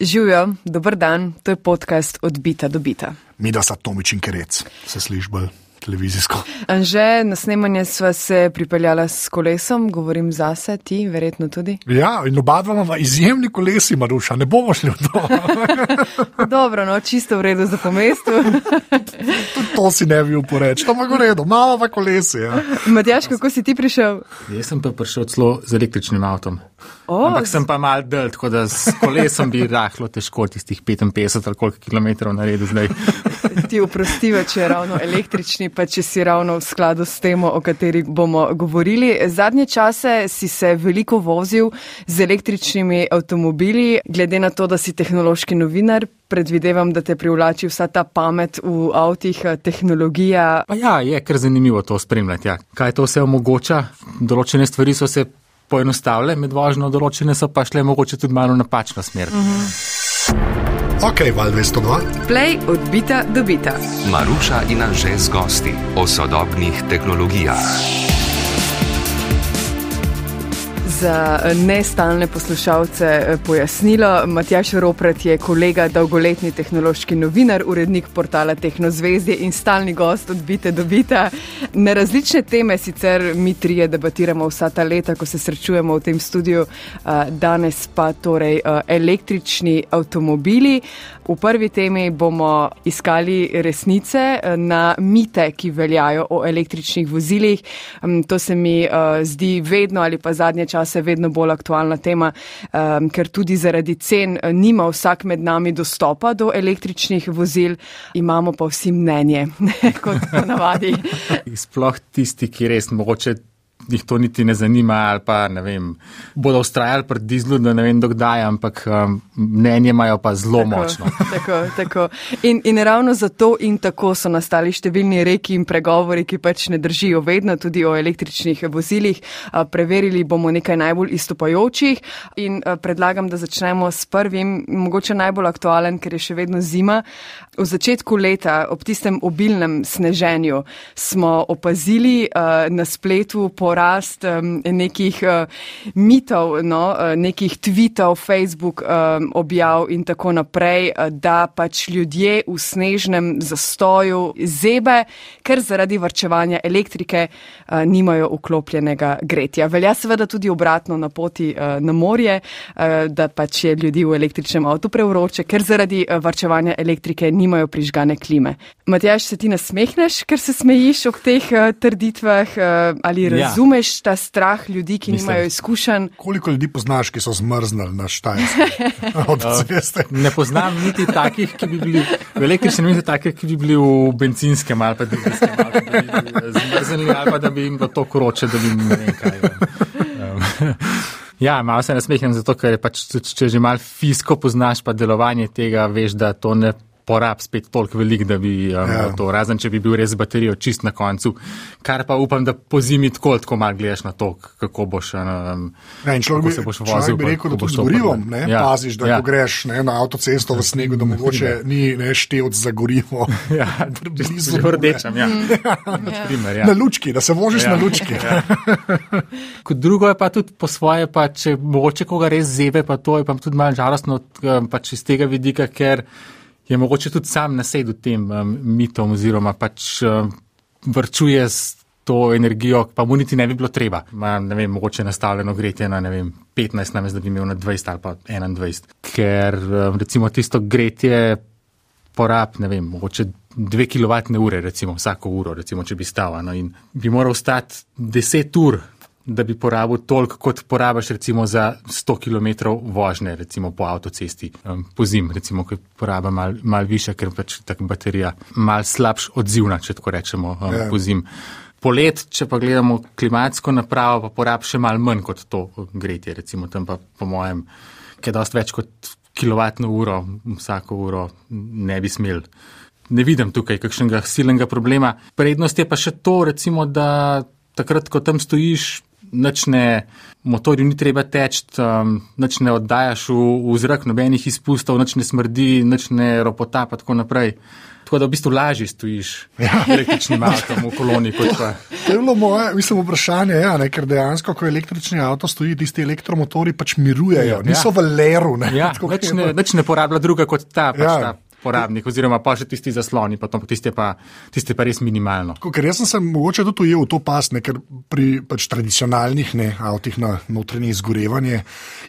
Živijo, dober dan, to je podcast Odbita do bita. Mi da so Tomič in Kerec, se sliši bolj televizijsko. Anže, na snemanje sva se pripeljala s kolesom, govorim zase, ti verjetno tudi. Ja, in oba dva imamo izjemni kolesi, Maruša, ne bomo šli v to. Dobro, no, čisto v redu za po mestu. to si ne bi uporeč, to ima v redu, malo pa kolesi. Ja. Matjaš, kako si ti prišel? Jaz sem pa prišel celo z električnim avtom. O, Ampak sem pa mal del, tako da s kolesom bi rahlo težko tistih 55 ali koliko kilometrov naredil zdaj. ti oprostiva, če je ravno električni, pa če si ravno v skladu s temo, o kateri bomo govorili. Zadnje čase si se veliko vozil z električnimi avtomobili, glede na to, da si tehnološki novinar. Predvidevam, da te privlači vsa ta pamet v avtih, tehnologija. Pa ja, je kar zanimivo to spremljati. Ja. Kaj to vse omogoča? Določene stvari so se poenostavile med vožnjo, določene so pa šle mogoče tudi malo napačno smer. Uh -huh. Ok, val 202. Play odbita dobita. Maruša in Anže z gosti o sodobnih tehnologijah. Za nestalne poslušalce pojasnilo, Matjaš Ropret je kolega, dolgoletni tehnološki novinar, urednik portala Tehnozvezdje in stalni gost odbite dobita. Na različne teme sicer mi trije debatiramo vsa ta leta, ko se srečujemo v tem studiu, danes pa torej električni avtomobili. V prvi temi bomo iskali resnice na mite, ki veljajo o električnih vozilih. To se mi zdi vedno ali pa zadnje čase vedno bolj aktualna tema, ker tudi zaradi cen nima vsak med nami dostopa do električnih vozil, imamo pa vsi mnenje, kot ponavadi. Sploh tisti, ki res mogoče jih to niti ne zanima, ali pa ne vem, bodo ustrajali pred dizlu, da ne vem, dokdaj, ampak um, mnenje imajo pa zelo tako, močno. Tako, tako. In, in ravno zato in tako so nastali številni reki in pregovori, ki pač ne držijo vedno, tudi o električnih vozilih. Preverili bomo nekaj najbolj istopajočih in predlagam, da začnemo s prvim, mogoče najbolj aktualen, ker je še vedno zima. V začetku leta, ob tistem obilnem sneženju, smo opazili a, na spletu porast um, nekih uh, mitov, no, uh, nekih tweetov, Facebook um, objav in tako naprej, uh, da pač ljudje v snežnem zastoju zebe, ker zaradi varčevanja elektrike uh, nimajo vklopljenega gretja. Velja seveda tudi obratno na poti uh, na morje, uh, da pač je ljudi v električnem avtu prevroče, ker zaradi uh, varčevanja elektrike nimajo prižgane klime. Matjaš, se ti nasmehneš, ker se smejiš ob teh uh, trditvah uh, ali razumeš? Ja. Razumeš ta strah ljudi, ki Mislim. nimajo izkušenj. Koliko ljudi poznaš, ki so zmrznili na avtoceste? Ne poznam niti takih, ki bi bili v električnem, niti takih, ki bi bili v benzinskem ali pa dizelskem, ali pa da bi bili zmrznili ali pa da bi jim bilo to kroče, da bi jim ne vem kaj. Um, Ja, malo se nasmehnem zato, ker pač, če že malo fisko poznaš pa delovanje tega, veš, da to ne porab spet toliko velik, da bi um, Ja. to, razen če bi bil res baterijo čist na koncu. Kar pa upam, da po zimi tako, tako malo gledaš na to, kako boš, um, Ja, in človek bi, se boš vozil. bi pa rekel, kako da tudi z gorivom ne, ja, paziš, da ja. ko greš ne, na avtocesto v snegu, da mogoče ni ne števc za gorivo. Ja, Blizu že v rdečem, ja. Primer, ja. Na lučki, da se voziš Ja. na lučki. Kot drugo je pa tudi po svoje, pa če mogoče koga res zebe, pa to je pa tudi malo žalostno um, pač iz tega vidika, ker je mogoče tudi sam nasedel tem um, mitom oziroma pač um, vrčuje s to energijo, pa mu niti ne bi bilo treba. Ma, ne vem, mogoče nastavljeno gretje na vem, 15, namesto da bi imel na 20 ali pa 21. Ker um, recimo tisto gretje porab, ne vem, mogoče 2 kWh, recimo vsako uro, recimo, če bi stala. No, in bi moral stati 10 ur, da bi porabil toliko, kot porabiš recimo za 100 km vožnje, recimo po avtocesti, um, po zim, recimo, ki poraba mal, mal više, ker pač tako baterija mal slabš odzivna, če tako rečemo, um, Ja. po zim. Polet, če pa gledamo klimatsko napravo, pa porab še mal manj kot to gretje, recimo tam pa po mojem, je dost več kot kilovatno uro, vsako uro ne bi smel. Ne vidim tukaj kakšnega silnega problema. Prednost je pa še to, recimo, da takrat, ko tam stojiš, nič ne, motorju ni treba teči, um, nič ne oddajaš v, v zrak, nobenih izpustov, nič ne smrdi, nič ne ropota in tako naprej. Tako da v bistvu lažje stojiš ja. električnim avtom v koloni. kot pa- To je bilo moje mislim, vprašanje, ja, ne, ker dejansko, ko električni avto stoji, tisti elektromotori pač mirujejo, niso v leru. Ne, Ja, nič ne, pa- nič ne porablja druga kot ta, pač Ja. ta porabnik, oziroma pa še tisti zasloni, pa to, tiste, pa, tiste pa res minimalno. Tako, ker jaz sem se mogoče tudi ujel v to pas, ne, ker pri pač, tradicionalnih ne, avtih na notranje izgorevanje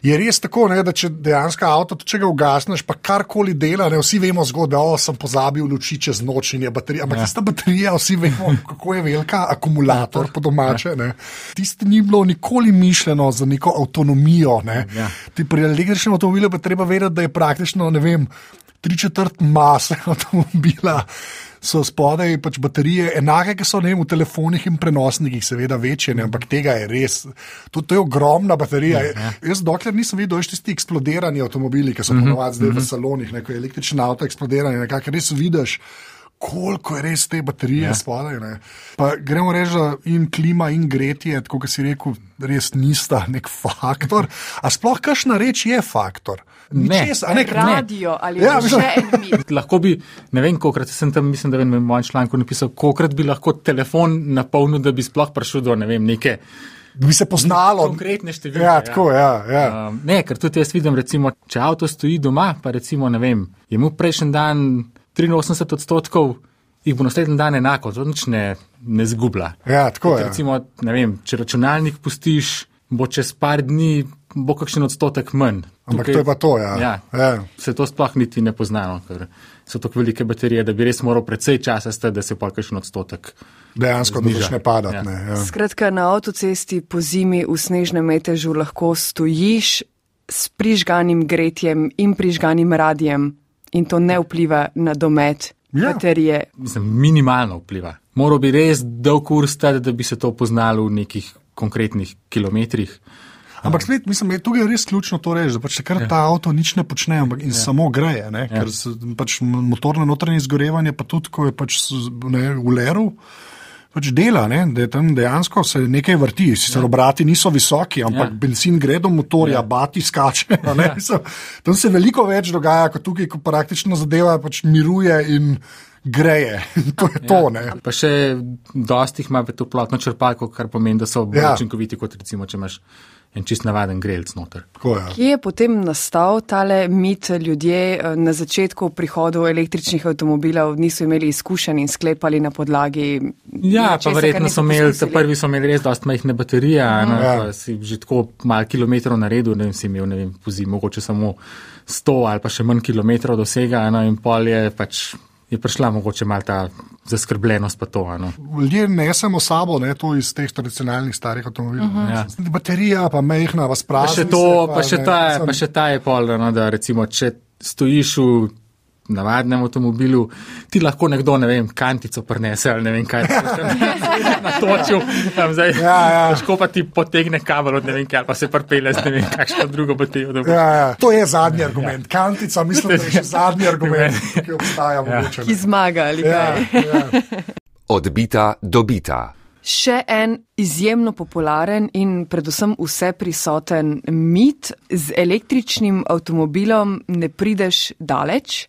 je res tako, ne, da če dejansko avto, če ga ugasneš, pa karkoli dela, ne, vsi vemo zgodbe, o sem pozabil luči čez noč in je baterija. Ampak ja. tista baterija, vsi vemo, kako je velika, akumulator po domače. Ne. Tisti ni bilo nikoli mišljeno za neko avtonomijo. Ne. Ja. Ti Pri električnem avtomobilu pa treba vedeti, da je praktično, ne vem, tri četrt mase avtomobila. So spodaj pač baterije, enake, ki so ne, vem, v telefonih in prenosnikih, seveda večje, ne, ampak tega je res. To, to je ogromna baterija. Ja, ja. Jaz, dokler nisem videl, veš tisti eksplodirani avtomobili, ki so mm -hmm. ponovadi zdaj v salonih, ne, ko je električni avto eksplodirani, nekako res vidiš. Koliko je res te baterije ja. Pa gremo reči, da in klima, in gretje, tako kot si rekel, res nista nek faktor. A sploh kakšna reč je faktor? Ne. Ničes, a ne, Radio ali Ja, ja, še en mit. Lahko bi, ne vem, kolikrat sem tam, mislim, da vem, v mojem članku napisal, kolikrat bi lahko telefon napolnil, da bi sploh prišel do ne vem, neke bi se poznalo. konkretne številke. Ja, tako, ja. ja. Um, ne, ker tudi jaz vidim, recimo, če avto stoji doma, pa recimo, ne vem, je mu prejšnji dan 83 odstotkov, jih bo naslednji dan enako, to nič ne, ne zgublja. Ja, tako je. Recimo, ne vem, če računalnik pustiš, bo čez par dni bo kakšen odstotek manj. Ampak to je pa to, ja. ja. Ja. Se to sploh niti ne poznano, ker so tako velike baterije, da bi res moral precej časa stati, da se pa kakšen odstotek. Dejansko, da Zniža. začne padati. Ja. ne, Ja. Skratka, na avtocesti po zimi v snežnem metežu lahko stojiš s prižganim gretjem in prižganim radijem in to ne vpliva na domet Ja. baterije. Mislim, minimalno vpliva. Moral bi res dolg ur stati, da bi se to poznalo v nekih konkretnih kilometrih. Ampak spet, mislim, je tukaj res ključno to reči, da pač takrat ja. ta avto nič ne počne, ampak in ja. samo greje. Ne, ja. Ker pač motorno notranje izgorevanje, pa tudi ko je pač ne, v leru. Pač dela, ne, da je tam dejansko se nekaj vrti. Sicer ja. obrati niso visoki, ampak ja. Ja. benzin gre do motorja, ja. bati skače. Ne, ja. Tam se veliko več dogaja kot tukaj, ko praktično zadeva pač miruje in greje. to je to. Ne. Pa še dosti jih ima v to plotno črpalko, kar pomeni, da so bolj Ja. ja. učinkoviti, kot recimo, če imaš en čist navaden grelc noter. Tako je. Kje je potem nastal tale mit, ljudje eh, na začetku prihodov električnih avtomobilov niso imeli izkušenj in sklepali na podlagi. Ja, nečesa, pa verjetno so imeli, ta prvi so imeli res dosti majhne baterije, mm. Ja. ja. si že tako malo kilometrov naredil, ne vem, si imel, ne vem, pozim, mogoče samo 100 ali pa še manj kilometrov dosega, no, in pol je pač. Je prišla mogoče malo ta zaskrbljenost, pa to. No. Ljudje nesemo sabo ne, to iz teh tradicionalnih starih avtomobilov. Uh -huh. Ja. Baterija, pa mehna, vas Pa pravi. še, to, pa, še ta, pa še ta je pol, no, da recimo, če stojiš v navadnem avtomobilu, ti lahko nekdo, ne vem, kantico prenese ali ne vem kaj, natočil, tam zdaj, Ja, ja. težko pa ti potegne kabel od ne vem kaj, pa se prpele z ne vem kakšno drugo baterijo. Ja, ja. To je zadnji argument. Ja. Kantica, mislim, da je še zadnji argument, ki obstaja. Mogoče, Ki ne. zmaga ali ja, kaj. ja. Odbita, dobita. Še en izjemno popularen in predvsem vse prisoten mit, z električnim avtomobilom ne prideš daleč.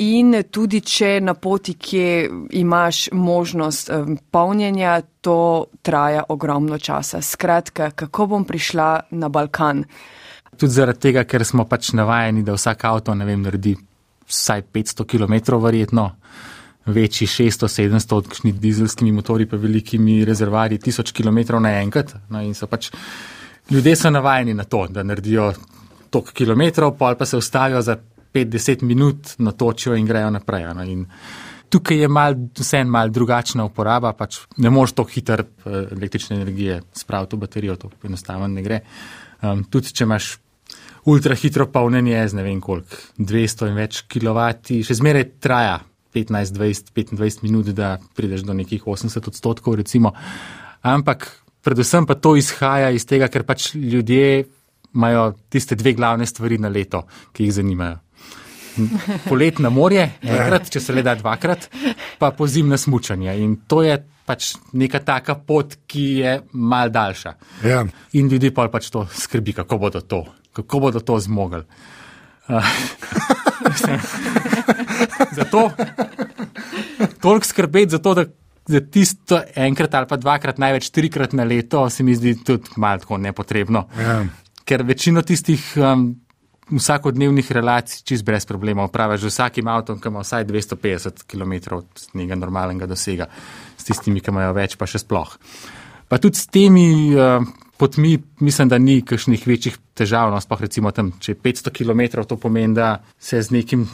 In tudi, če na poti, kje imaš možnost polnjenja, to traja ogromno časa. Skratka, kako bom prišla na Balkan? Tudi zaradi tega, ker smo pač navajeni, da vsak avto, ne vem, naredi vsaj 500 km verjetno. Večji 600, 700, kakšni dizelskimi motori, pa velikimi rezervarji, 1000 km naenkrat. No, in so pač ljudje so navajeni na to, da naredijo toliko kilometrov, pol pa se ustavijo za 5-10 minut, natočijo in grejo naprej. No, in tukaj je mal, vse en mal drugačna uporaba, pač ne moreš tako hitro eh, električne energije spraviti v baterijo, to enostavno ne gre. Um, tudi če imaš ultra hitro polnjenje, z ne vem koliko, 200 in več kilovati, še zmeraj traja 15, 20, 25 minut, da prideš do nekih 80 odstotkov, recimo. Ampak predvsem pa to izhaja iz tega, ker pač ljudje imajo tiste dve glavne stvari na leto, ki jih zanimajo. polet na morje, enkrat, če se le da dvakrat, pa po zimne smučanje. In to je pač neka taka pot, ki je mal daljša. Ja. In ljudi pa pač to skrbi, kako bodo to, kako bodo to zmogli. Uh, zato toliko skrbeti za to, da za tisto enkrat ali pa dvakrat, največ trikrat na leto, se mi zdi tudi malo tako nepotrebno. Ja. Ker večino tistih um, vsakodnevnih relacij čist brez problema upravljaš z vsakim avtom, ki ima vsaj 250 km od nekega normalnega dosega, s tistimi, ki imajo več, pa še sploh. Pa tudi s temi uh, potmi, mislim, da ni kakšnih večjih težav, no, sploh recimo tam, če je 500 km, to pomeni, da se z nekim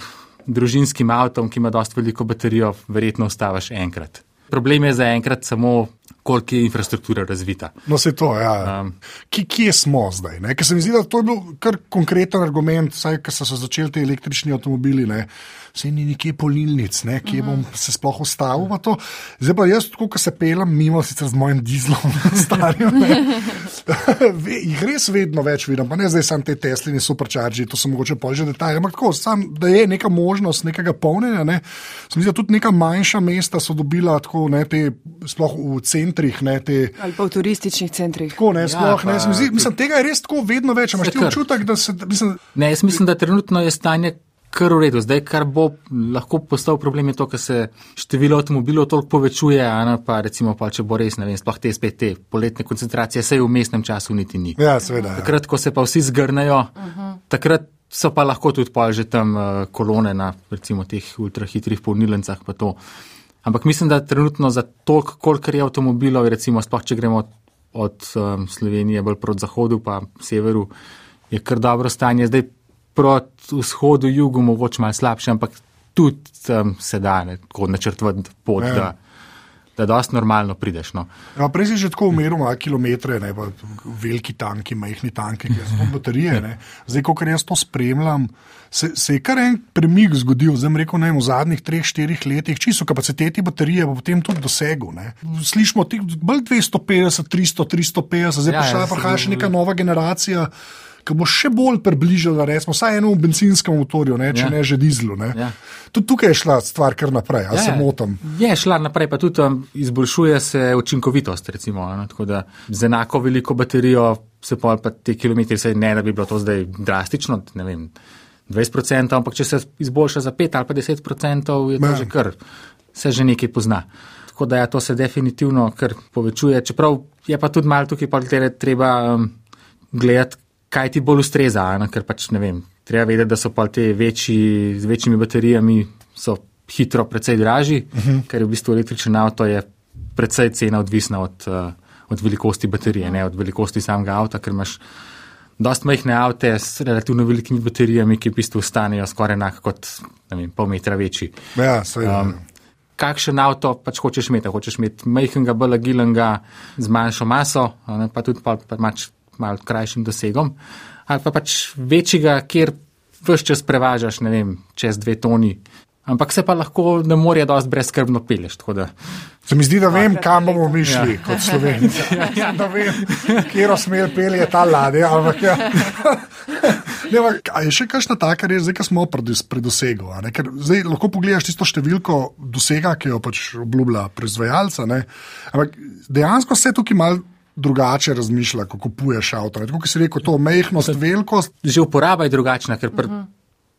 družinskim avtom, ki ima dosti veliko baterijo, verjetno ustaviš enkrat. Problem je zaenkrat samo, koliko je infrastruktura razvita. No, se to, ja. Um, Ki, kje smo zdaj? ne? Ker se mi zdi, da to je bil kar konkreten argument, saj ko so se začeli ti električni avtomobili. Ne? Vse ni nekje polnilnic, ne? kje bom se sploh ustavil. to. Zdaj pa jaz, ko se pelem mimo, sicer z mojim dizlom, starim, jih res vedno več vidim. Pa ne zdaj samo te Tesline supercharge, to so mogoče pol že detajli, ampak tako, sam, da je neka možnost nekega polnjenja. Ne? Se zdi, da tudi neka manjša mesta so dobila tako, ne, te, sploh v centrih, ne, te, Ali pa v turističnih centrih. Tako, ne, Ja, sploh, ne, pa se zdi, mislim, tega je res tako vedno več. a Imaš Se ti občutek, da se. Mislim, Ne, jaz mislim, da trenutno je stanje kar v redu. Zdaj, kar bo lahko postal problem, je to, ker se število avtomobilov toliko povečuje, a ne pa recimo, pa, če bo res, ne vem, sploh te spet te poletne koncentracije, sej v mestnem času niti ni. ja, seveda. Ja. Takrat, ko se pa vsi zgrnejo, uh -huh. takrat so pa lahko tudi pol že tam uh, kolone na recimo teh ultrahitrih polnilnicah pa to. Ampak mislim, da trenutno za toliko, kolikor je avtomobilov, recimo sploh, če gremo od, od um, Slovenije bolj proti zahodu pa severu, je kar dobro stanje. Zdaj proti vzhodu, jugu mogoče malo slabše, ampak tudi um, se da ne, tako načrtovati pot, Ja. ja. da, da dosti normalno prideš. No. Ja, prej si že tako umeril malo kilometre, ne, veliki tanki, majhni tanki, ki so baterije. Ne. Zdaj, ko jaz to spremljam, se, se je kar en premik zgodil, zdaj rekel, ne, v zadnjih treh, štirih letih, čisto kapaciteti baterije, pa potem tudi dosegu. Ne. Slišimo, ti bolj 250, 300, 350, zdaj Ja, pa še ja, prihaja še neka nova generacija. Ki bo še bolj približala, recimo, vsaj enemu benzinskem motorju, ne, če ja. Ja. ne že dizlu. Ne. Ja. Tudi tukaj je šla stvar kar naprej, ali ja, se motim. Je šla naprej, pa tudi um, izboljšuje se učinkovitost. Recimo, ne, tako da z enako veliko baterijo se pa te kilometre, saj ne da bi bilo to zdaj drastično, ne vem, 20%, ampak če se izboljša za 5 ali pa 10%, je to Ja. že kar, se že nekaj pozna. Tako da ja, to se definitivno kar povečuje, čeprav je pa tudi malo tukaj pa treba um, gledati, kaj ti bolj ustreza, ne, ker pač ne vem. Treba vedeti, da so pa te večji, z večjimi baterijami so hitro precej dražji, uh -huh. ker je v bistvu električen avto je precej cena odvisna od, uh, od velikosti baterije, ne od velikosti samega avta, ker imaš dost majhne avte s relativno velikimi baterijami, ki v bistvu stanejo skoraj enako kot vem, pol metra večji. Ja, seveda. Um, kakšen avto pač hočeš imeti? Hočeš imeti majhnega, bolj agilenga, z manjšo maso, ne, pa tudi pa, pa mač, malo krajšim dosegom, ali pa pač večjega, kjer vse čas prevažaš, ne vem, čez dve toni. Ampak se pa lahko na morje dosti brezskrbno peleš. tako da- Se mi zdi, da vem, kam bomo mi šli ja. kot Slovenci. Ja, da vem, kje smer pelje ta ladja. Ampak, ja. ne, ampak, je še kakšna taka res, zdaj, smo a ne? Ker Zdaj lahko pogledaš tisto številko dosega, ki jo pač obljublja proizvajalca. ne. Ampak dejansko se tukaj mal drugače razmišlja, ko kupuješ avto. Tako kot si rekel, to mehkost, velikost. Že uporaba je drugačna, ker pri uh -huh.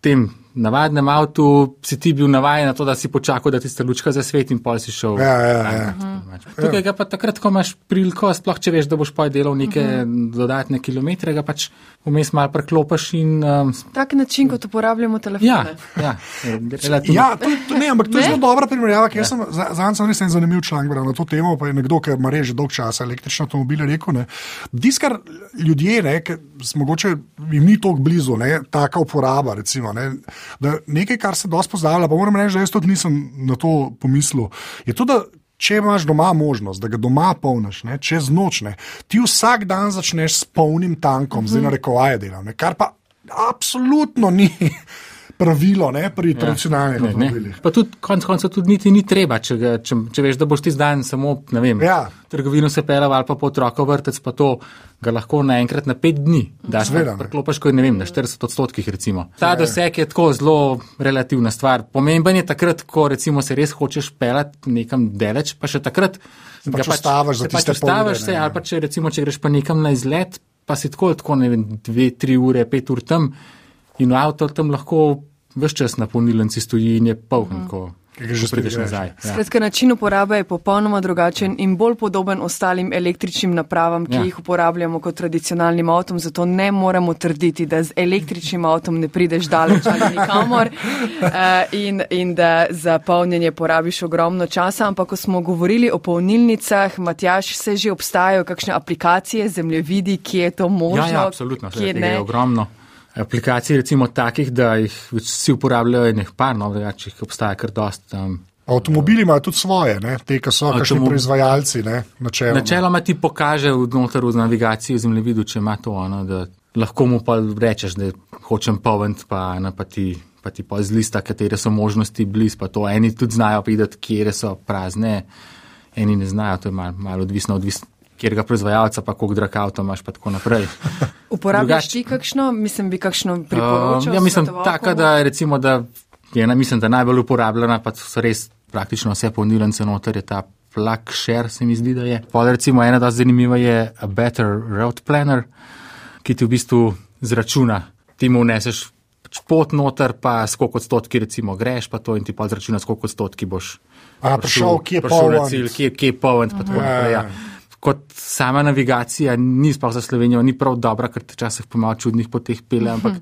tem navadnem avtu si ti bil navajen na to, da si počakal, da ti sta lučka zasveti in pol si šel. Ja, ja, ja. Tukaj ga pa takrat, ko imaš priliko, sploh če veš, da boš pa delal neke uh -huh. dodatne kilometre, ga pač vmes malo preklopiš in. Um, Tak način, kot uporabljamo telefone. ja, ja. Ja, to, to, ne, ampak to je zelo dobra primerjava. Ja. Sem, za, za sem res en zanimiv članek na to temo. Pa je nekdo, ki ima že dolg časa električne avtomobile, rekel: Diskar ljudje, ne, ki s- mogoče jim ni tako blizu, ne, taka uporaba. Recimo, ne, da nekaj, kar se dosti pozdravlja, pa moram reči, da jaz tudi nisem na to pomislil. Je to, da če imaš doma možnost, da ga doma polniš, ne, čez noč, ne, ti vsak dan začneš s polnim tankom, mm -hmm. zdaj na rekovaje delam, ne, kar pa absolutno ni pravilo ne, pri ja. tradicionalnih Ne, ne. avtomobilih. Pa tudi konec koncev tudi niti ni treba, če, ga, če, če veš, da boš ti zdan samo, ne vem, Ja. trgovino se pelal ali pa po otroka vrtec, pa to ga lahko naenkrat na pet dni daš, Seveda. pa preklopiš, ko je, ne vem, na 40 odstotkih recimo. Ta doseg je tako zelo relativna stvar. Pomemben je takrat, ko recimo se res hočeš pelati nekam daleč, pa še takrat pač ustaviš za se pač tiste ure, ustaviš se, ne, ali pa če recimo, če greš pa nekam na izlet, pa si tako, tako ne vem, dve, tri ure, pet ur tam in avto tam lahko vse čas na polnilnici stoji in je poln, že ko prideš nazaj. Ja. Skratka, način uporabe je popolnoma drugačen in bolj podoben ostalim električnim napravam, ki Ja. jih uporabljamo kot tradicionalnim avtom, zato ne moremo trditi, da z električnim avtom ne prideš daleč ali nikamor uh, in, in da za polnjenje porabiš ogromno časa. Ampak, ko smo govorili o polnilnicah, Matjaš, se že obstajajo kakšne aplikacije, zemljevidi, kje je to možno, Ja, ja, absolutno, kje tega je ne. ogromno. Aplikacij recimo takih, da jih vsi uporabljajo in jih par, no, drugače jih obstaja kar dost. Um, Avtomobili imajo tudi svoje, ne? te, ki so kakšni Avtomobil- proizvajalci. Ne? Načeloma. Načeloma ti pokaže vnotar v navigaciji v zemljevidu, če ima to, ono, da lahko mu pa rečeš, da hočem povent, pa, eno, pa ti. Pa ti pa z lista, katere so možnosti bliz, pa to eni tudi znajo videti, kje so prazne, eni ne znajo, to je malo mal odvisno, odvisno, kjer ga proizvajalca, pa koliko drag avto imaš, pa tako naprej. Uporabljaš ti kakšno, mislim, bi kakšno priporočil? Um, ja, mislim, taka, da recimo, da je ena, mislim, da najbolj uporabljena, pa so res praktično vse polnilnice noter, je ta plug share, se mi zdi, da je. Pa recimo ena da zanimiva je a Better Road Planner, ki ti v bistvu zračuna, ti mu vneseš pač pot noter, pa skoliko odstotki recimo greš, pa to in ti pa zračuna, skoliko odstotki boš A, prišel, kje je prišel poln. kje, kje je poln, pa tako naprej. ja. Ja. Kot sama navigacija ni sploh za Slovenijo, ni prav dobra, ker te včasih po malo čudnih poteh pele, ampak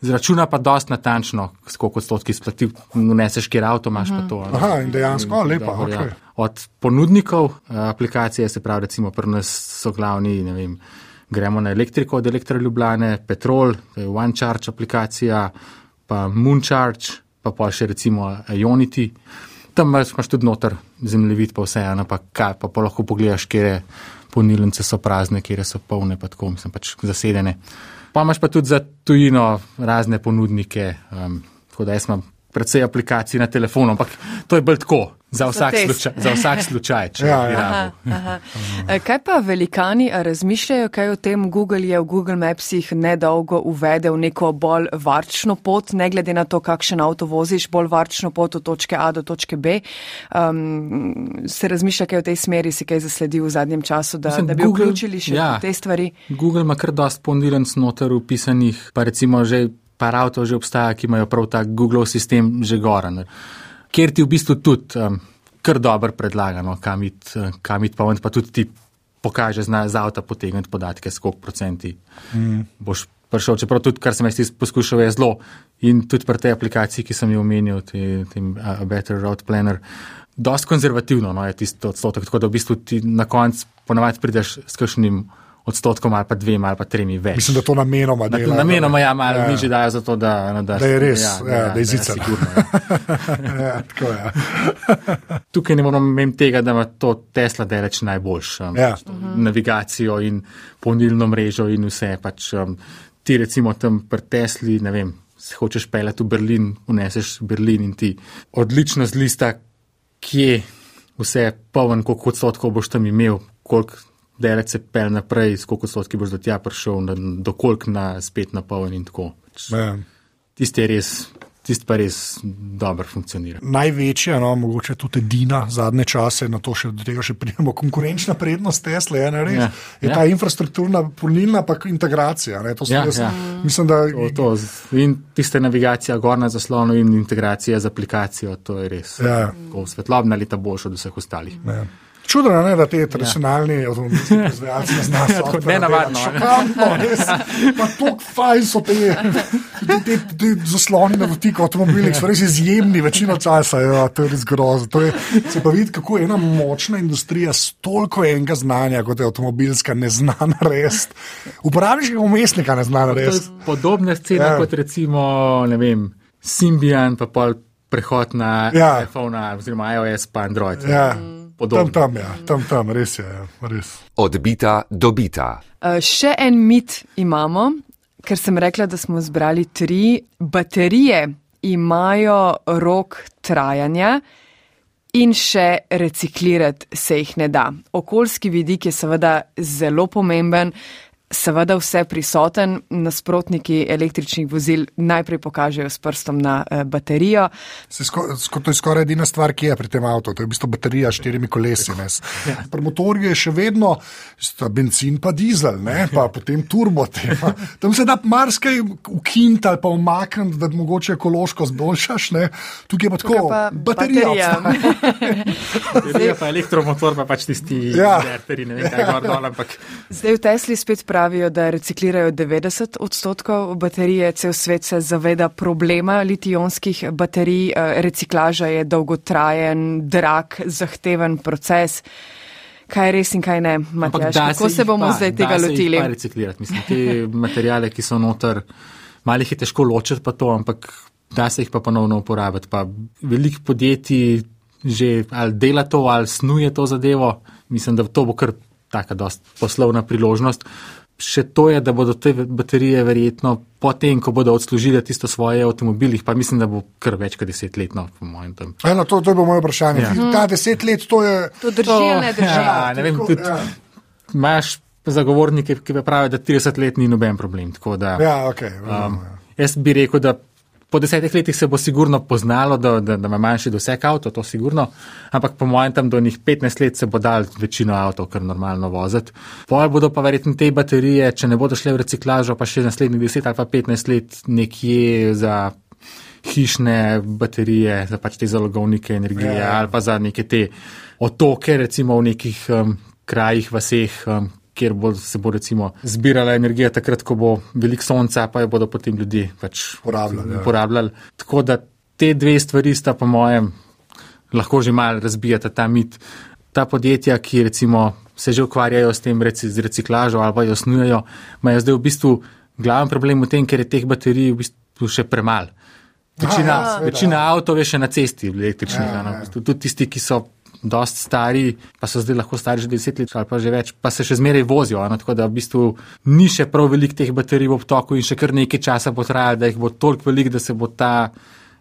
zračuna pa dost natančno, skoliko odstotki splati, vneseš, kjer avto imaš pa to. a ne. Aha, in dejansko, lepa. Dobro, ja. Okay. Od ponudnikov eh, aplikacije, se pravi, recimo pri nas so glavni, ne vem, gremo na elektriko od Elektra Ljubljane, Petrol, to je OneCharge aplikacija, pa Mooncharge, pa pa še recimo Ionity. Tam imaš tudi noter zemljevid, pa vse eno, pa, kaj, pa, pa lahko pogledaš, kje ponilnice so prazne, kje so polne, pa tako, mislim, pač zasedene. Pa imaš pa tudi za tujino razne ponudnike, um, tako da jaz imam predvsej aplikacij na telefonu, ampak to je bolj tako, za vsak, slučaj, za vsak slučaj, če Ja, ja. Aha, aha. E, Kaj pa velikani razmišljajo, kaj o tem Google je v Google Mapsih nedolgo uvedel neko bolj varčno pot, ne glede na to, kakšen avto voziš, bolj varčno pot od točke A do točke B. Um, se razmišlja, kaj v tej smeri si kaj zasledil v zadnjem času, da, Mislim, da bi Google- vključili še ja. te stvari. Google ima kar dost ponilnic noter upisanih, pa recimo že par avtov že obstaja, ki imajo prav ta Google sistem že goran, kjer ti v bistvu tudi um, kar dobro predlagano, kam eh, kam iti pa, pa tudi ti pokaže zna, z avta potegniti podatke, skoliko procenti mm. boš prišel, čeprav tudi, kar sem jaz poskušal, je zelo. In tudi pri tej aplikaciji, ki sem jo omenil, te- tem uh, A Better Road Planner, dost konzervativno no, je tisto odstotek, tako da v bistvu ti na koncu ponavadi prideš s kakšnim odstotkom ali pa dvema ali pa tremi več. Mislim, da to namenoma Na- dela. Namenoma ja, malo Ja. ja. nižje dajo za to, da, no, da, Da je res, ja, ja, da je zicer. sigurno, ja. ja, tako je. Tukaj ne moramo imeti tega, da ima to Tesla daleč najboljš. Um, Ja. Navigacijo in polnilno mrežo in vse. Pač, um, ti recimo tam pri Tesli, ne vem, se hočeš pelati v Berlin, uneseš Berlin in ti odlično zlista, kje vse poln, koliko odstotkov boš tam imel, koliko daleč se pel naprej, s koliko odstotki boš do tja prišel, na- do koliko na spet na poln in tako. Ja. Tisti je res, tisti pa res dobro funkcionira. Največja, no, mogoče tudi edina zadnje čase, na to še do tega še pridemo, konkurenčna prednost Tesla je, ne, res, Ja, je ja. ta infrastrukturna polnilna pa integracija. Ne, Ja, jaz, ja. Mislim, da To, to. In tiste navigacija gor na zaslonu in integracija z aplikacijo, to je res. Ja. Svetlobna leta boljša od vseh ostalih. Ne. Čudno je, da te tradicionalni avtomobilski proizvajalci ne znajo. Tako nenavadno? Šokantno, res. Pa tako fajn so te, te, te, te zasloni na dotiku avtomobilih, so res izjemni večino časa. Ja, to je res grozno. To je, se pa vidi, kako ena močna industrija s toliko enega znanja, kot je avtomobilska, ne zna narediti. Uporabniškega umestnika ne zna narediti. podobna scena Ja. ja. kot recimo, ne vem, Symbian, pa pol prehod na Ja. ja. iPhone oziroma iOS pa Android. Ja, tam, Podobno. tam, ja, tam, tam, res je. Ja, res. Odbita dobita. Uh, še en mit imamo, ker sem rekla, da smo zbrali tri baterije. imajo rok trajanja in še reciklirati se jih ne da. Okoljski vidik je seveda zelo pomemben. Seveda vse prisoten, nasprotniki električnih vozil najprej pokažejo s prstom na eh, baterijo. Sko, sko, to je skoraj edina stvar, ki je pri tem avtu, to je v bistvu baterija s štirimi kolesi. Ja. Pri motorju je še vedno benzin, pa dizel, ne? pa potem turbo. Tema. Tam se da marsikaj ukinti ali pa umakniti, da mogoče ekološko zboljšaš. Ne? Tukaj je pa tako, pa baterija. baterija pa elektromotor, pa pač tisti, Ja. verteri, ne vem, kaj gor dol, ampak. Zdaj v Tesli spet pravijo, da reciklirajo 90 odstotkov baterije. Cel svet se zaveda problema litijonskih baterij. Eh, Reciklaža je dolgotrajen, drag, zahteven proces. Kaj je res in kaj ne, Matjaž? Kako se jih bomo pa- zdaj da tega se jih lotili? pa reciklirati. Mislim, te materijale, ki so noter, malih je težko ločiti pa to, ampak da se jih pa ponovno uporabiti. Pa veliko podjetij že ali dela to, ali snuje to zadevo. Mislim, da to bo kar taka dost poslovna priložnost. Še to je, da bodo te baterije verjetno potem, ko bodo odslužile tisto svoje avtomobilih, pa mislim, da bo kar več kot desetletno, po mojem tam. Eno, to, to je bilo moje vprašanje. Ja. Ja. Ta deset let, to je. To drži ali ne drži? Ja, ne vem, tudi ja. imaš zagovornike, ki pravijo, da 30 let ni noben problem. Tako Da, Ja, okay, um, jaz bi rekel, da po desetih letih se bo sigurno poznalo, da, da, da ima manjši doseg avto, to sigurno, ampak po mojem tam do njih 15 let se bo dal večino avtov kar normalno voziti. Poje bodo pa verjetno te baterije, če ne bodo šle v reciklažo, pa še naslednjih 10 ali pa 15 let nekje za hišne baterije, za pač te zalogovnike energije Ja, ja, ja. ali pa za neke te otoke, recimo v nekih um, krajih, vaseh, um, kjer bo, se bo recimo zbirala energija takrat, ko bo veliko sonca, pa jo bodo potem ljudje pač Porabljali, ja. uporabljali. Tako da te dve stvari sta po mojem lahko že mal razbijata ta mit. Ta podjetja, ki recimo se že ukvarjajo s tem reci, z reciklažo ali pa jo snujejo, imajo zdaj v bistvu glaven problem v tem, ker je teh baterij v bistvu še premalo. Večina, ja, seveda, večina ja. avtov je še na cesti električnih. Ja, ja. ja. Tudi tisti, ki so dost stari, pa so zdaj lahko stari že 10 let ali pa že več, pa se še zmeraj vozijo. No? Tako da v bistvu ni še prav veliko teh baterij v obtoku in še kar nekaj časa bo trajalo, da jih bo toliko veliko, da se bo ta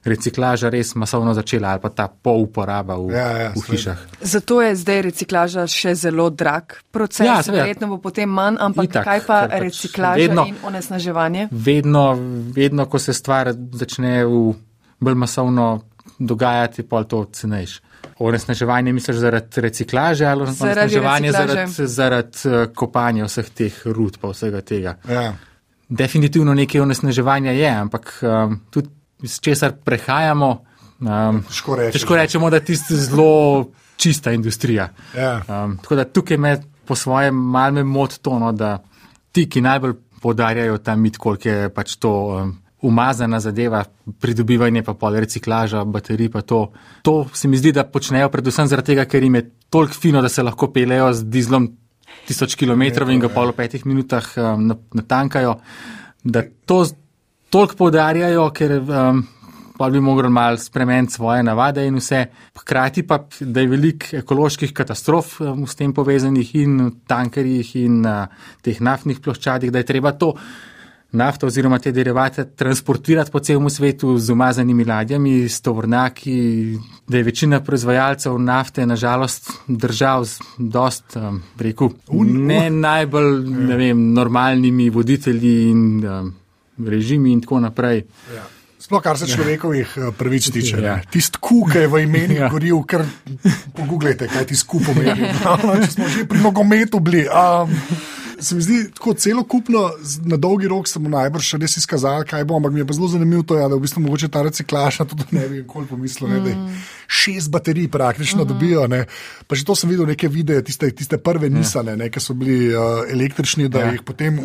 reciklaža res masovno začela ali pa ta pouporaba v, Ja, ja, v seveda. hišah. Zato je zdaj reciklaža še zelo drag proces. Ja, seveda. Verjetno bo potem manj, ampak Itak, kaj pa pač reciklaža vedno- in onesnaževanje? Vedno, vedno, ko se stvar začne v bolj masovno dogajati, pa to cenejš. Onesnaževanje misliš zaradi reciklaže ali Zaradi onesnaževanje zaradi, zaradi eh, kopanja vseh teh rud pa vsega tega? Ja. Definitivno nekaj onesnaževanja je, ampak um, tudi iz česar prehajamo, um, Težko reči. težko rečemo, da je tisto zelo čista industrija. Ja. Um, tako da tukaj me po svojem malme mot to, no, da ti, ki najbolj podarjajo ta mit, koliko je pač to um, umazana zadeva, pridobivanje pa pol reciklaža, baterij pa to. To se mi zdi, da počnejo predvsem zaradi tega, ker jim je toliko fino, da se lahko pelejo z dizlom tisoč km in ga pol v petih minutah um, na- natankajo, da to toliko podarjajo, ker um, pa bi mogli malo spremeniti svoje navade in vse. Hkrati pa, da je veliko ekoloških katastrof um, s tem povezanih in v tankerjih in uh, teh naftnih ploščadih, da je treba to nafto oziroma te derivate transportirati po celem svetu z umazanimi ladjami, s tovornaki, da je večina proizvajalcev nafte nažalost držav z dost, um, rekel, ne najbolj, ne vem, normalnimi voditelji in um, režimi in tako naprej. Ja. Sploh kar se človekovih eh, pravic tiče. Ja. Ja. Tisti kuk, je v imenih Ja. ja. goril, kar pogooglejte, kaj ti skup pomeni. No, če smo že pri nogometu bili. Um, Se mi zdi tako celokupno, na dolgi rok se bo najbrž res izkazalo, kaj bo, ampak mi je pa zelo zanimivo to, ja, da v bistvu mogoče ta reciklaža tudi ne bi nikoli pomislil, ne, da jih šest baterij praktično mm. dobijo. Ne. Pa že to sem videl neke videe, tiste, tiste prve nisane, ne, ki so bili uh, električni, da Ja. ja. jih potem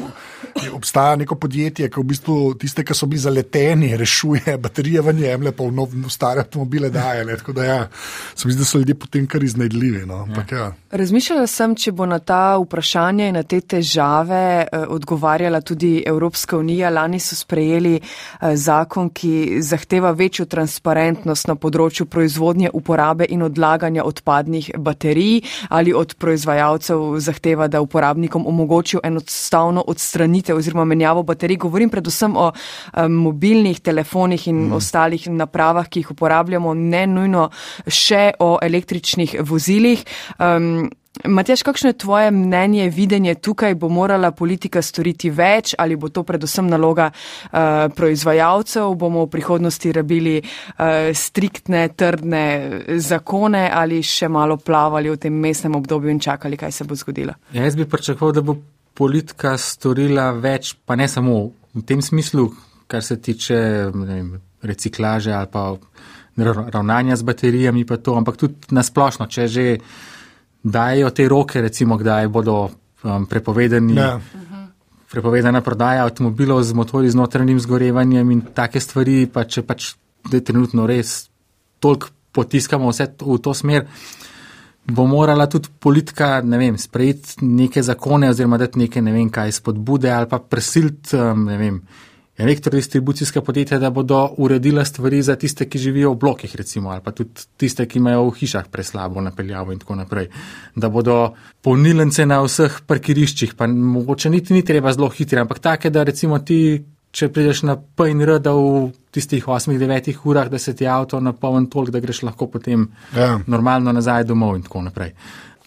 je- obstaja neko podjetje, ki v bistvu tiste, ki so bili zaleteni, rešuje baterije v njemle, pa v, nov, v stare avtomobile daje. Ne. Tako da ja, se mi zdi, da so ljudje potem kar iznajdljivi. No. Ampak, ja. Razmišljala sem, če bo na ta vprašanja in na te težave težave eh, odgovarjala tudi Evropska unija. Lani so sprejeli eh, zakon, ki zahteva večjo transparentnost na področju proizvodnje, uporabe in odlaganja odpadnih baterij ali od proizvajalcev zahteva, da uporabnikom omogočijo enostavno odstranitev oziroma menjavo baterij. Govorim predvsem o mobilnih telefonih in mm. ostalih napravah, ki jih uporabljamo, ne nujno še o električnih vozilih. Um, Matjaš, kakšno je tvoje mnenje, videnje tukaj, bo morala politika storiti več ali bo to predvsem naloga uh, proizvajalcev, bomo v prihodnosti rabili uh, striktne, trdne zakone ali še malo plavali v tem mestnem obdobju in čakali, kaj se bo zgodilo? Ja, jaz bi pričakoval, da bo politika storila več, pa ne samo v tem smislu, kar se tiče vem, reciklaže ali pa ravnanja z baterijami, pa to, ampak tudi nasplošno, če že dajo te roke, recimo, kdaj bodo um, prepovedani. Ja. Prepovedana prodaja avtomobilov z motorji z notranjim zgorevanjem in take stvari, pa če pač trenutno res toliko potiskamo vse v to smer, bo morala tudi politika, ne vem, sprejeti neke zakone oziroma dati neke, ne vem, kaj spodbude ali pa prisiliti, um, ne vem, elektrodistribucijska podjetja, da bodo uredila stvari za tiste, ki živijo v blokih, recimo, ali pa tudi tiste, ki imajo v hišah preslabo napeljavo in tako naprej. Da bodo polnilence na vseh parkiriščih, pa mogoče niti ni treba zelo hitri, ampak take, da recimo ti, če prideš na PNR, da v tistih 8-9 urah, da se ti avto napolni toliko, da greš lahko potem ja. normalno nazaj domov in tako naprej.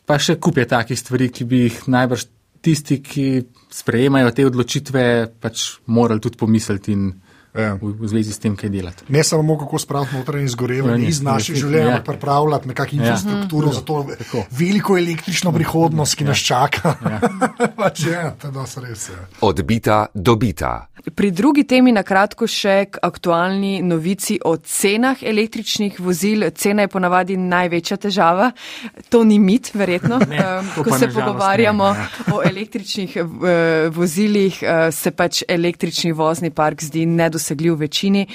Pa še kup je takih stvari, ki bi jih najbrž tisti, ki sprejemajo te odločitve, pač morali tudi pomisliti in ja. v, v zvezi s tem, kaj delati. Ne samo kako spraviti notranje izgorevanje ja, iz naših življenj, ampak ja. pripravljati nekakšno ja. infrastrukturo ja. za to Tako. veliko električno prihodnost, ki ja. nas čaka. Ja. pač, ja, res, ja. Odbita, dobita. Pri drugi temi na kratko še k aktualni novici o cenah električnih vozil. Cena je ponavadi največja težava. To ni mit, verjetno. ne, Ko se pogovarjamo ne, ne. o električnih uh, vozilih, uh, se pač električni vozni park zdi nedosegljiv v večini.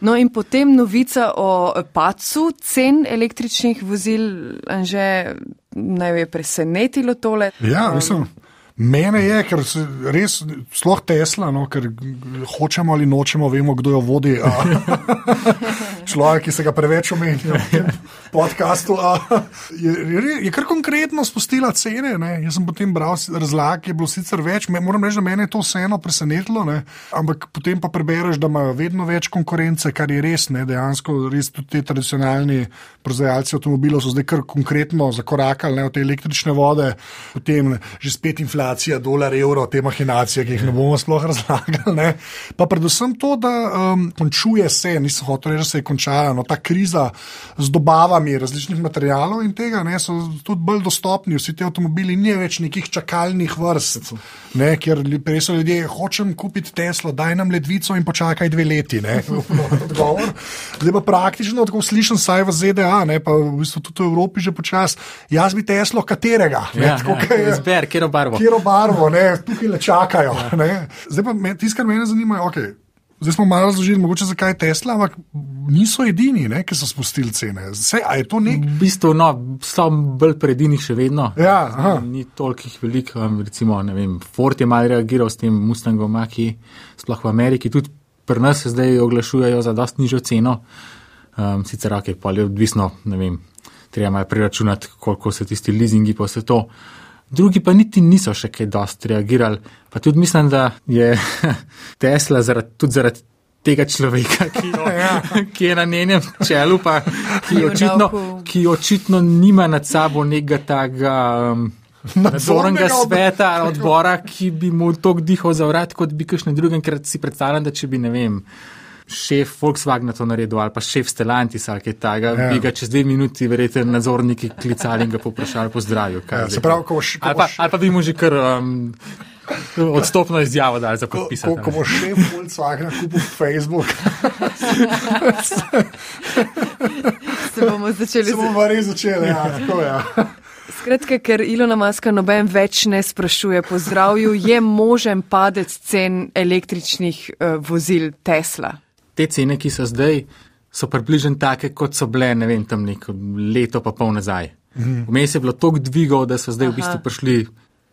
No in potem novica o pacu cen električnih vozil, že naj je presenetilo tole. Ja, mislim. Um, Mene je, ker res sploh Tesla, no, ker hočemo ali nočemo, vemo, kdo jo vodi. Človek, ki se ga preveč omenja v tem podkastu. Je, je, je kar konkretno spustila cene. Ne. Jaz sem potem bral razlag, je bilo sicer več. Me, moram reči, da me je to vseeno presenetilo, ne. ampak potem pa prebereš, da imajo vedno več konkurence, kar je res. Ne. Dejansko res tudi ti tradicionalni proizvajalci avtomobilov so zdaj kar konkretno zakorakali ne, v te električne vode, potem že spet inflacija dolar, evro, te mahinacije, ki jih ne bomo sploh razlagali. Ne. Pa predvsem to, da um, končuje se, nisem hotel reči, da se je končala no, ta kriza z dobavami različnih materijalov in tega, ne, so tudi bolj dostopni. Vsi ti avtomobili ni več nekih čakalnih vrst, ne, ker prej so ljudje, hočem kupiti Teslo, daj nam ledvico in počakaj dve leti. Ne, Zdaj pa praktično, tako slišim, saj v ZDA, ne, pa v bistvu tudi v Evropi že počasi. Jaz bi Teslo katerega? Ne, ja, tako, ja, je, zber, kjer obarvo katero barvo, ne, tukaj le čakajo. Ja. Zdaj pa me, tisto, kar me zanima, je, okay, zdaj smo malo razložili, mogoče zakaj Tesla, ampak niso edini, ne, ki so spustili cene. Vse, je to nek? V bistvu, no, so bolj predini še vedno. Ja, Ni toliko jih veliko, um, recimo, ne vem, Ford je malo reagiral s tem Mustangom, ki sploh v Ameriki tudi pri nas zdaj oglašujejo za dost nižjo ceno. Um, sicer, ok, pa je odvisno, ne vem, treba malo preračunati, koliko se tisti leasingi pa vse to drugi pa niti niso še kaj dosti reagirali. Pa tudi mislim, da je Tesla zaradi, tudi zaradi tega človeka, ki, jo, ja. ki je na njenem čelu, pa ki očitno, ki očitno nima nad sabo nekega takega. Um, Nadzornega sveta, odbora, ki bi mu to dihal za vrat, kot bi kakšne drugem, ker si predstavljam, da če bi, ne vem, šef Volkswagen to naredil ali pa šef Stellantis ali kaj takega, ja. bi ga čez dve minuti verjete nadzorniki klicali in ga poprašali po zdravju. Ja, prav, ko boš, ko ali, pa, ali pa bi mu že kar um, odstopno izjavo dali za podpisati. Ko, ko, ko boš šef Volkswagen kupil Facebook. Se bomo začeli. Se bomo res začeli, ja, tako ja. Skratka, ker Ilona Maska noben več ne sprašuje po zdravju, je možen padec cen električnih uh, vozil Tesla te cene, ki so zdaj, so približno take, kot so bile, ne vem, tam neko leto pa pol nazaj. Mhm. Vmes je bilo toliko dvigov, da so zdaj Aha. v bistvu prišli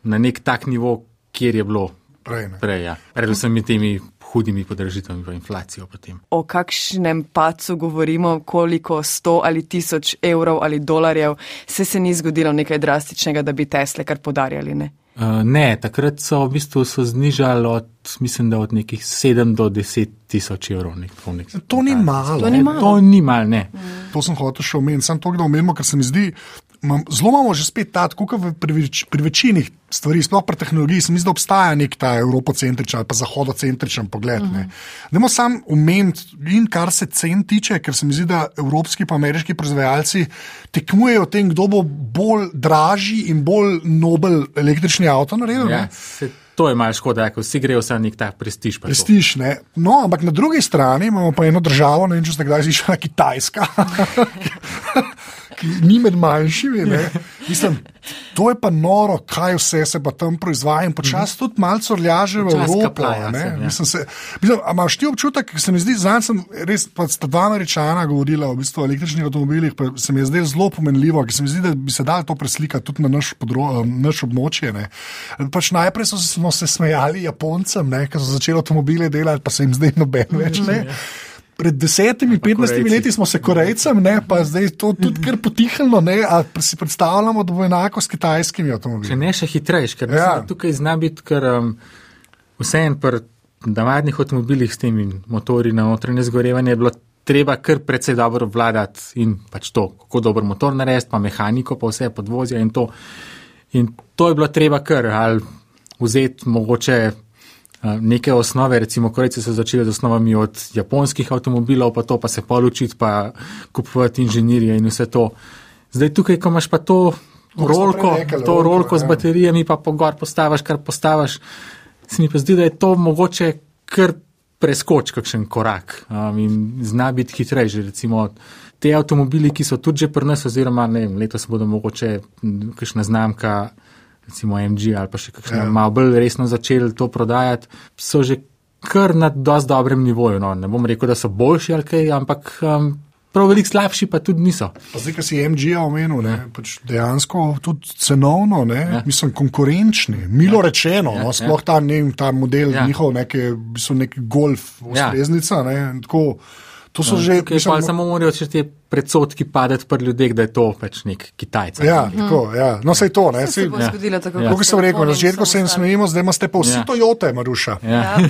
na nek tak nivo, kjer je bilo Prej, ne. prej. Ja. Predvsem med temi hudimi podražitvami in inflacijo potem. O kakšnem pacu govorimo, koliko sto ali tisoč evrov ali dolarjev, se se ni zgodilo nekaj drastičnega, da bi Tesle kar podarjali, ne? Uh, ne, takrat so v bistvu so znižali od, mislim, da od nekih 7 do 10 tisoč evrov. Nek, nek, To ni malo. To ni malo. To ni mal, ne. To sem hotel še omeniti, samo to, da omenimo, ker se mi zdi, zelo imamo že spet ta, kot v- pri, več- pri večini stvari, sploh pri tehnologiji, se mi zdi, da obstaja nek ta evropocentričen ali pa zahodocentričen pogled. Uh -huh. Dajmo sam omeniti, in kar se cen tiče, ker se mi zdi, da evropski in ameriški proizvajalci tekmujejo o tem, kdo bo bolj dražji in bolj nobel električni avto naredil. Ja, to je malo škoda, ker vsi grejo vse na nek tak prestiž. Prestiž, ne. No, ampak na drugi strani imamo pa eno državo, ne vem, če ste kdaj slišali, Kitajska, ki ni med manjšimi. Ne. Mislim, to je pa noro, kaj vse se pa tam proizvaja in počasi tudi malce orljaže v Evropo. ja. Mislim, se, mislim, a imaš ti občutek, ker se mi zdi, zanj sem res, pa sta dva američana govorila o, v bistvu, električnih avtomobilih, pa se mi je zdelo zelo pomenljivo, ker se mi zdi, da bi se dalo to preslikati tudi na naš, podro, naš območje. Ne. Pač najprej so, smo se smejali Japoncem, ne, ker so začeli avtomobile delati, pa se jim zdaj noben več ne. Pred desetimi, petnajstimi leti smo se Korejcem, ne, pa zdaj to tudi kar potihnilo, ne, a si predstavljamo, da bo enako s kitajskimi Če avtomobili. ne še hitrejš, ker Ja. ja. tukaj zna biti, ker um, vseeno pri navadnih avtomobilih s temi motori na notranje zgorevanje je bilo treba kar precej dobro obvladati in pač to, kako dober motor narediti, pa mehaniko, pa vse podvozje in to. In to je bilo treba kar ali vzeti mogoče neke osnove, recimo Korejci so začeli z osnovami od japonskih avtomobilov, pa to pa se polučiti, pa kupovati inženirje in vse to. Zdaj tukaj, ko imaš pa to rolko, rekli, to rolko, rolko z ja. baterijami, pa pogor postaviš, kar postaviš, se mi pa zdi, da je to mogoče kar preskoč kakšen korak um, in zna biti hitrejši. Recimo te avtomobili, ki so tudi že pri nas, oziroma ne vem, letos bodo mogoče kakšna znamka, recimo MG ali pa še kakšna Ja. ja. malo bolj resno začeli to prodajati, so že kar na dosti dobrem nivoju. No. Ne bom rekel, da so boljši ali kaj, ampak um, prav veliko slabši pa tudi niso. Pa zdaj, ki si MG-ja omenil, ne, pač dejansko tudi cenovno, ne, ja. mislim, konkurenčni, milo ja. rečeno, ja, no, sploh ta, ne, ta model ja. Ja. njihov, neke, v bistvu neki golf, Ja. ustreznica. Ne, tako, to so že. Tukaj pa samo morajo še te predsotki padati pri ljudeh, da je to pač nek Kitajc. Ja, tako, ja. No, sej to, ne. Se Sej, bo Ja. zgodilo tako, Ja. Kako sem rekel, na začetku se jim smejim. smejimo, zdaj imate pa vsi ja. Ja. Toyote, Maruša. Ja.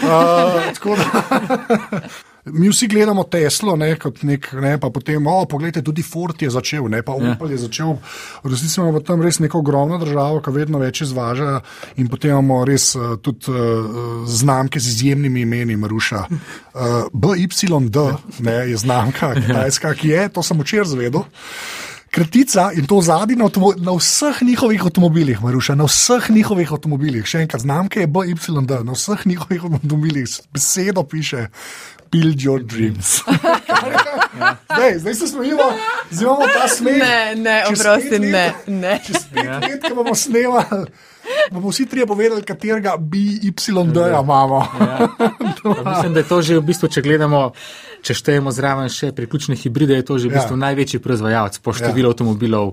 Uh, tako da- Mi vsi gledamo Teslo, ne, kot nek, ne, pa potem, o, pogledajte, tudi Ford je začel, ne, pa Ja. Opel je začel. V resnici imamo tam res neko ogromno državo, ki vedno več izvaža in potem imamo res uh, tudi uh, znamke z izjemnimi imeni, Maruša. Uh, BYD ne, je znamka kitajska, ki je, to sem včeraj zvedel. Kratica in to zadnji na, na vseh njihovih avtomobilih, Maruša, na vseh njihovih avtomobilih. Še enkrat, znamke je BYD, na vseh njihovih avtomobilih besedo piše Build your dreams. zdaj, zdaj se smejimo, zdaj imamo ta smeh. Ne, ne, oprosti, ne, ne. Čez pet let, ko bomo snemali, bomo vsi trije povedali, katerega BYD-ja imamo. Ja. Mislim, da je to že v bistvu, če gledamo, če štejemo zraven še priključne hibride, je to že v Ja. bistvu največji proizvajalec po številu Ja. avtomobilov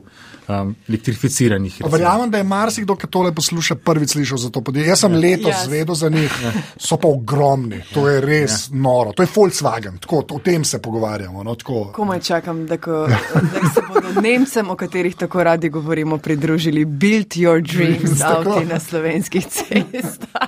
um, elektrificiranih. Verjamem, da je marsikdo, ki tole posluša, prvič slišal za to podjetje. Jaz sem letos Jaz. zvedel za njih, so pa ogromni, to je res noro. To je Volkswagen, tako, o tem se pogovarjamo. No, tako. Komaj čakam, da, ko, da se bodo Nemcem, o katerih tako radi govorimo, pridružili Build Your Dreams avti na slovenskih cestah.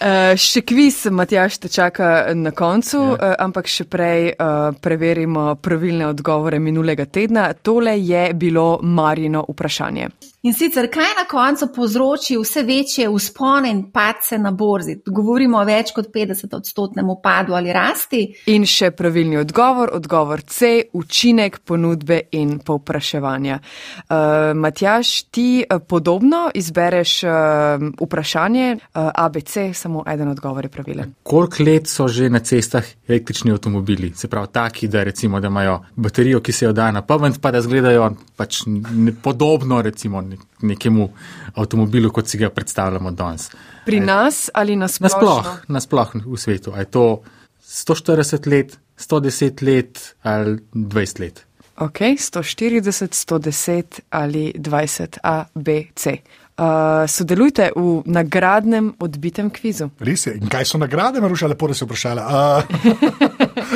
Uh, še kviz, Matjaš, te čaka na koncu, ja. uh, ampak še prej uh, preverimo pravilne odgovore minulega tedna. Tole je bilo Marino vprašanje. In sicer, kaj na koncu povzroči vse večje uspone in padce na borzi? Govorimo o več kot 50 odstotnem upadu ali rasti. In še pravilni odgovor, odgovor C, učinek ponudbe in povpraševanja. Uh, Matjaš, ti uh, podobno izbereš uh, vprašanje uh, ABC, samo eden odgovor je pravilen. Koliko let so že na cestah električni avtomobili? Se pravi, taki, da, recimo, da imajo baterijo, ki se jo da na pamet, pa da izgledajo pač podobno recimo, ne, nekemu avtomobilu, kot si ga predstavljamo danes. Pri nas ali nasplošno? Nasploh, nasploh v svetu. A je to 140 let, 110 let ali 20 let? Ok, 140, 110 ali 20 A, B, C. Uh, sodelujte v nagradnem odbitem kvizu. Res je. In kaj so nagrade, Maruša, lepo, da si vprašala. Uh,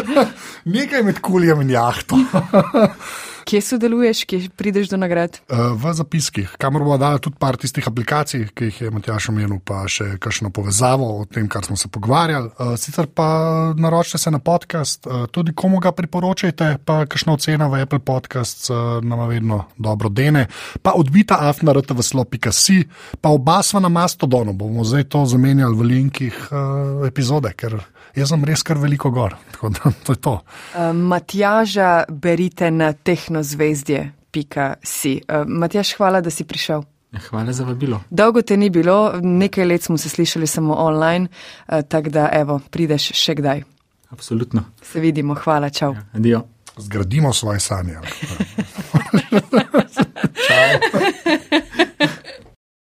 nekaj med kuljem in jahto. Kje sodeluješ, kje prideš do nagrad? Uh, v zapiskih, kamor bomo dali tudi par tistih aplikacij, ki jih je Matjaš omenil, pa še kakšno povezavo o tem, kar smo se pogovarjali. Uh, sicer pa naročite se na podcast, uh, tudi komu ga priporočajte, pa kakšna ocena v Apple Podcast nam vedno dobro dene. Pa odbita afna rtv.si, pa oba sva na Mastodonu, bomo zdaj to zamenjali v linkih epizode, ker jaz sem res kar veliko gor. Tako da to je to. Uh, Matjaža berite na tehnozvezdje.si. Uh, Matjaž, hvala, da si prišel. Ja, Hvala za vabilo. Dolgo te ni bilo, nekaj let smo se slišali samo online, uh, tako da evo, prideš še kdaj. Absolutno. Se vidimo, hvala, čau. Ja, adijo. Zgradimo svoje sanje. Čau.